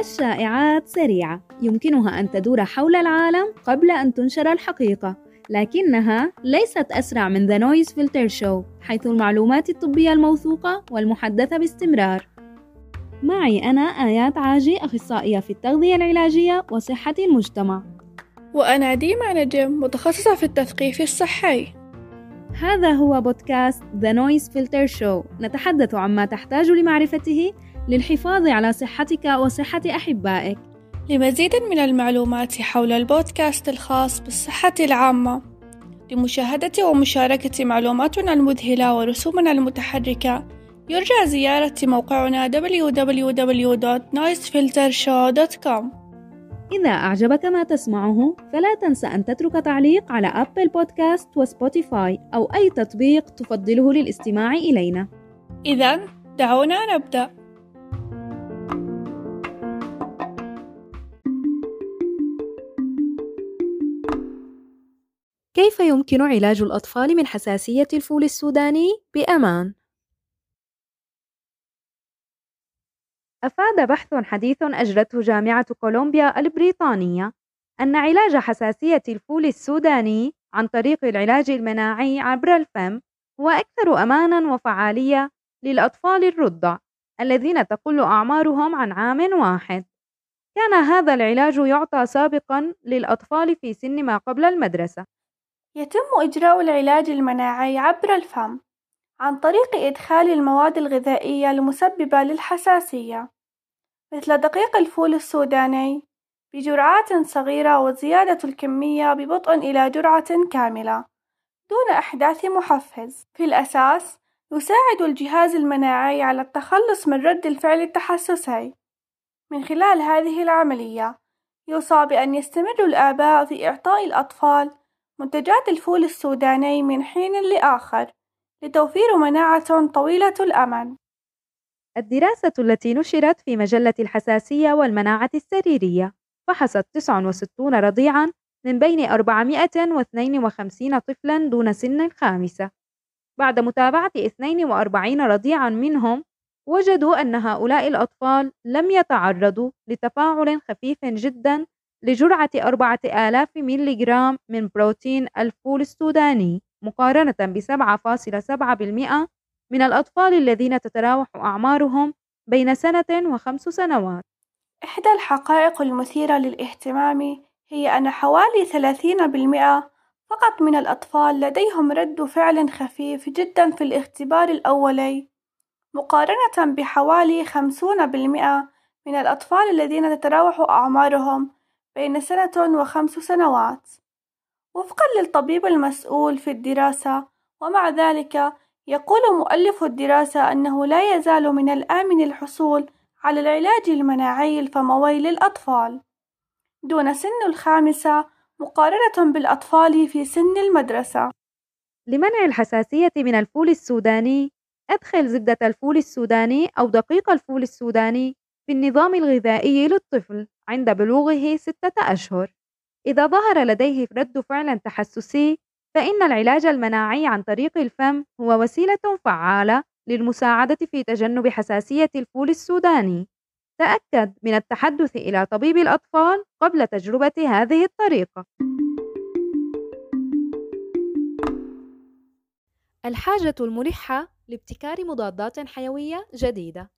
الشائعات سريعة. يمكنها أن تدور حول العالم قبل أن تنشر الحقيقة لكنها ليست أسرع من The Noise Filter Show حيث المعلومات الطبية الموثوقة والمحدثة باستمرار. معي أنا آيات عاجي أخصائية في التغذية العلاجية وصحة المجتمع. وأنا ديما نجم متخصصة في التثقيف الصحي. هذا هو بودكاست The Noise Filter Show. نتحدث عما تحتاج لمعرفته للحفاظ على صحتك وصحة أحبائك. لمزيد من المعلومات حول البودكاست الخاص بالصحة العامة لمشاهدة ومشاركة معلوماتنا المذهلة ورسومنا المتحركة يرجى زيارة موقعنا www.noisefiltershow.com إذا أعجبك ما تسمعه فلا تنسى أن تترك تعليق على Apple Podcasts و Spotify أو أي تطبيق تفضله للاستماع إلينا. إذا دعونا نبدأ. كيف يمكن علاج الأطفال من حساسية الفول السوداني؟ بأمان؟ أفاد بحث حديث أجرته جامعة كولومبيا البريطانية أن علاج حساسية الفول السوداني عن طريق العلاج المناعي عبر الفم هو أكثر أمانًا وفعالية للأطفال الرضع الذين تقل أعمارهم عن عام واحد. كان هذا العلاج يعطى سابقًا للأطفال في سن ما قبل المدرسة. يتم إجراء العلاج المناعي عبر الفم عن طريق إدخال المواد الغذائية المسببة للحساسية مثل دقيق الفول السوداني بجرعات صغيرة وزيادة الكمية ببطء إلى جرعة كاملة دون إحداث محفز. في الأساس يساعد الجهاز المناعي على التخلص من رد الفعل التحسسي. من خلال هذه العملية يوصى بأن يستمر الآباء في إعطاء الأطفال منتجات الفول السوداني من حين لآخر لتوفير مناعة طويلة الأمد. الدراسة التي نشرت في مجلة الحساسية والمناعة السريرية فحصت 69 رضيعًا من بين 452 طفلًا دون سن الخامسة. بعد متابعة 42 رضيعًا منهم، وجدوا أن هؤلاء الأطفال لم يتعرضوا لتفاعل خفيف جدًا لجرعة 4000 ميليغرام من بروتين الفول السوداني مقارنة ب 7.7% من الأطفال الذين تتراوح أعمارهم بين سنة وخمس سنوات. إحدى الحقائق المثيرة للاهتمام هي أن حوالي 30% فقط من الأطفال لديهم رد فعل خفيف جدا في الاختبار الأولي مقارنة بحوالي 50% من الأطفال الذين تتراوح أعمارهم بين سنة وخمس سنوات وفقا للطبيب المسؤول في الدراسة ومع ذلك يقول مؤلف الدراسة أنه لا يزال من الآمن الحصول على العلاج المناعي الفموي للأطفال دون سن الخامسة مقارنة بالأطفال في سن المدرسة. لمنع الحساسية من الفول السوداني، أدخل زبدة الفول السوداني أو دقيق الفول السوداني في النظام الغذائي للطفل عند بلوغه ستة أشهر. إذا ظهر لديه رد فعل تحسسي، فإن العلاج المناعي عن طريق الفم هو وسيلة فعالة للمساعدة في تجنب حساسية الفول السوداني. تأكد من التحدث إلى طبيب الأطفال قبل تجربة هذه الطريقة. الحاجة الملحة لابتكار مضادات حيوية جديدة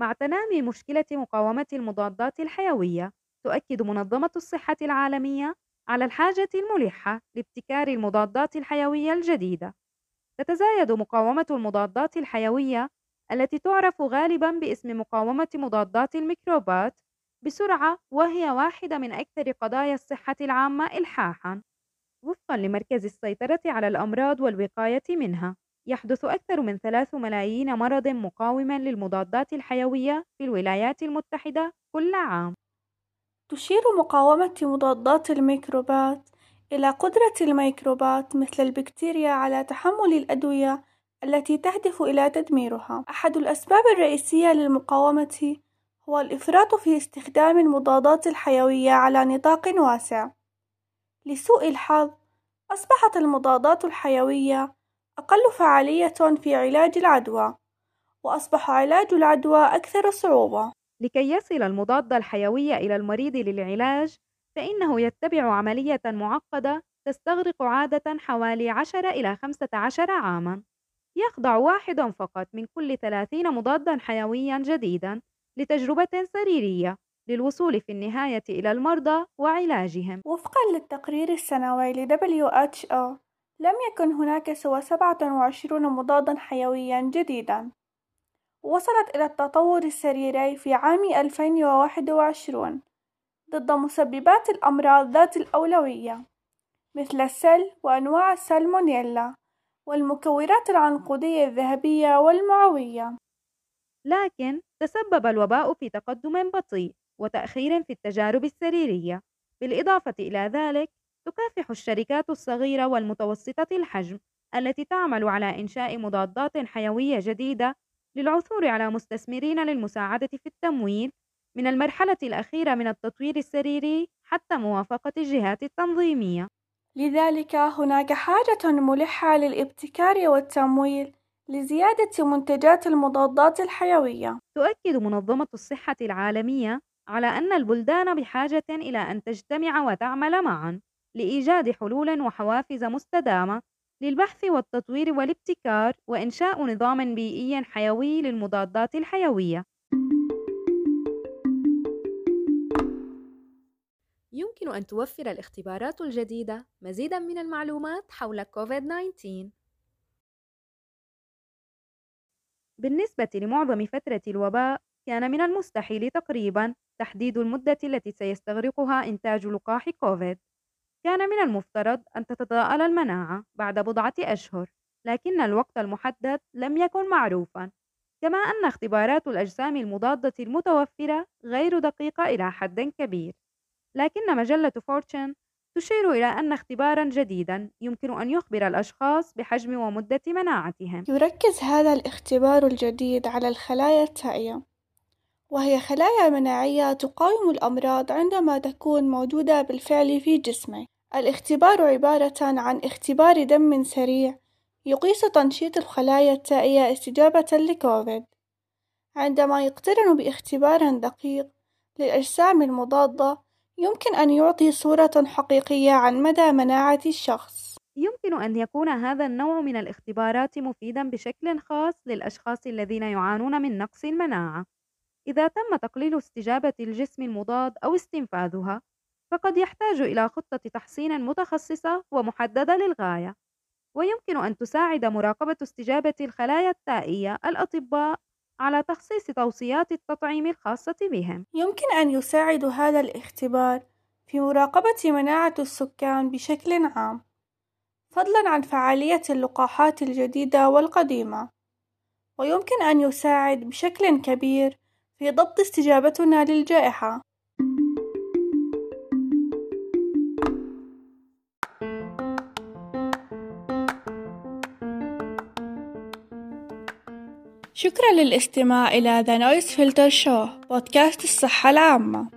مع تنامي مشكلة مقاومة المضادات الحيوية تؤكد منظمة الصحة العالمية على الحاجة الملحة لابتكار المضادات الحيوية الجديدة. تتزايد مقاومة المضادات الحيوية التي تعرف غالبا باسم مقاومة مضادات الميكروبات بسرعة وهي واحدة من أكثر قضايا الصحة العامة إلحاحًا. وفقًا لمركز السيطرة على الأمراض والوقاية منها. يحدث أكثر من ثلاث ملايين مرض مقاوم للمضادات الحيوية في الولايات المتحدة كل عام تشير مقاومة مضادات الميكروبات إلى قدرة الميكروبات مثل البكتيريا على تحمل الأدوية التي تهدف إلى تدميرها. أحد الأسباب الرئيسية للمقاومة هو الإفراط في استخدام المضادات الحيوية على نطاق واسع. لسوء الحظ، أصبحت المضادات الحيوية أقل فعالية في علاج العدوى وأصبح علاج العدوى أكثر صعوبة لكي يصل المضاد الحيوي إلى المريض للعلاج فإنه يتبع عملية معقدة تستغرق عادة حوالي 10 إلى 15 عامًا. يخضع واحد فقط من كل 30 مضادًا حيويًا جديدًا لتجربة سريرية للوصول في النهاية إلى المرضى وعلاجهم. وفقًا للتقرير السنوي ل WHO لم يكن هناك سوى 27 مضادًا حيويًا جديدًا. وصلت إلى التطور السريري في عام 2021 ضد مسببات الأمراض ذات الأولوية مثل السل وأنواع السالمونيلا والمكورات العنقودية الذهبية والمعوية لكن تسبب الوباء في تقدم بطيء وتأخير في التجارب السريرية بالإضافة إلى ذلك تكافح الشركات الصغيرة والمتوسطة الحجم التي تعمل على إنشاء مضادات حيوية جديدة للعثور على مستثمرين للمساعدة في التمويل من المرحلة الأخيرة من التطوير السريري حتى موافقة الجهات التنظيمية. لذلك هناك حاجة ملحة للابتكار والتمويل لزيادة منتجات المضادات الحيوية. تؤكد منظمة الصحة العالمية على أن البلدان بحاجة إلى أن تجتمع وتعمل معًا لإيجاد حلول وحوافز مستدامة للبحث والتطوير والابتكار وإنشاء نظام بيئي حيوي للمضادات الحيوية. يمكن أن توفر الاختبارات الجديدة مزيدًا من المعلومات حول كوفيد-19. بالنسبة لمعظم فترة الوباء، كان من المستحيل تقريبًا تحديد المدة التي سيستغرقها إنتاج لقاح كوفيد. كان من المفترض أن تتضاءل المناعة بعد بضعة أشهر، لكن الوقت المحدد لم يكن معروفًا، كما أن اختبارات الأجسام المضادة المتوفرة غير دقيقة إلى حد كبير. لكن مجلة فورتشن تشير إلى أن اختبارًا جديدًا يمكن أن يخبر الأشخاص بحجم ومدة مناعتهم. يركز هذا الاختبار الجديد على الخلايا التائية، وهي خلايا مناعية تقاوم الأمراض عندما تكون موجودة بالفعل في جسمك. الاختبار عبارة عن اختبار دم سريع يقيس تنشيط الخلايا التائية استجابة لكوفيد، عندما يقترن باختبار دقيق للأجسام المضادة يمكن أن يعطي صورة حقيقية عن مدى مناعة الشخص. يمكن أن يكون هذا النوع من الاختبارات مفيدًا بشكل خاص للأشخاص الذين يعانون من نقص المناعة. إذا تم تقليل استجابة الجسم المضاد أو استنفاذها، فقد يحتاج إلى خطة تحصين متخصصة ومحددة للغاية. ويمكن أن تساعد مراقبة استجابة الخلايا التائية الأطباء على تخصيص توصيات التطعيم الخاصة بهم. يمكن أن يساعد هذا الاختبار في مراقبة مناعة السكان بشكل عام، فضلاً عن فعالية اللقاحات الجديدة والقديمة، ويمكن أن يساعد بشكل كبير في ضبط استجابتنا للجائحة. شكرا للاستماع إلى The Noise Filter Show بودكاست الصحة العامة.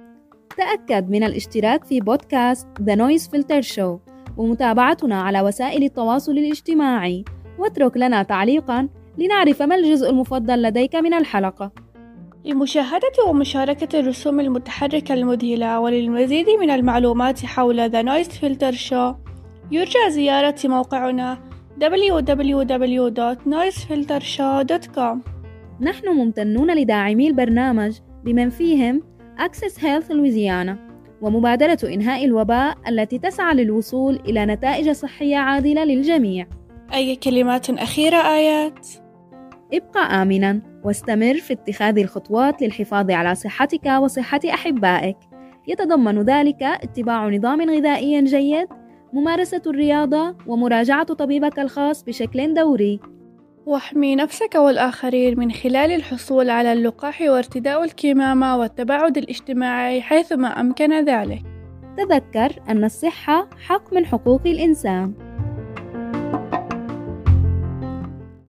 تأكد من الاشتراك في بودكاست The Noise Filter Show ومتابعتنا على وسائل التواصل الاجتماعي. واترك لنا تعليقا لنعرف ما الجزء المفضل لديك من الحلقة. لمشاهدة ومشاركة الرسوم المتحركة المذهلة وللمزيد من المعلومات حول The Noise Filter Show يرجى زيارة موقعنا www.noisefiltershow.com نحن ممتنون لداعمي البرنامج بمن فيهم Access Health Louisiana ومبادرة إنهاء الوباء التي تسعى للوصول إلى نتائج صحية عادلة للجميع. أي كلمات أخيرة آيات؟ ابقى آمنا واستمر في اتخاذ الخطوات للحفاظ على صحتك وصحة أحبائك. يتضمن ذلك اتباع نظام غذائي جيد ممارسة الرياضة ومراجعة طبيبك الخاص بشكل دوري. واحمي نفسك والآخرين من خلال الحصول على اللقاح وارتداء الكمامة والتباعد الاجتماعي حيثما أمكن ذلك. تذكر أن الصحة حق من حقوق الإنسان.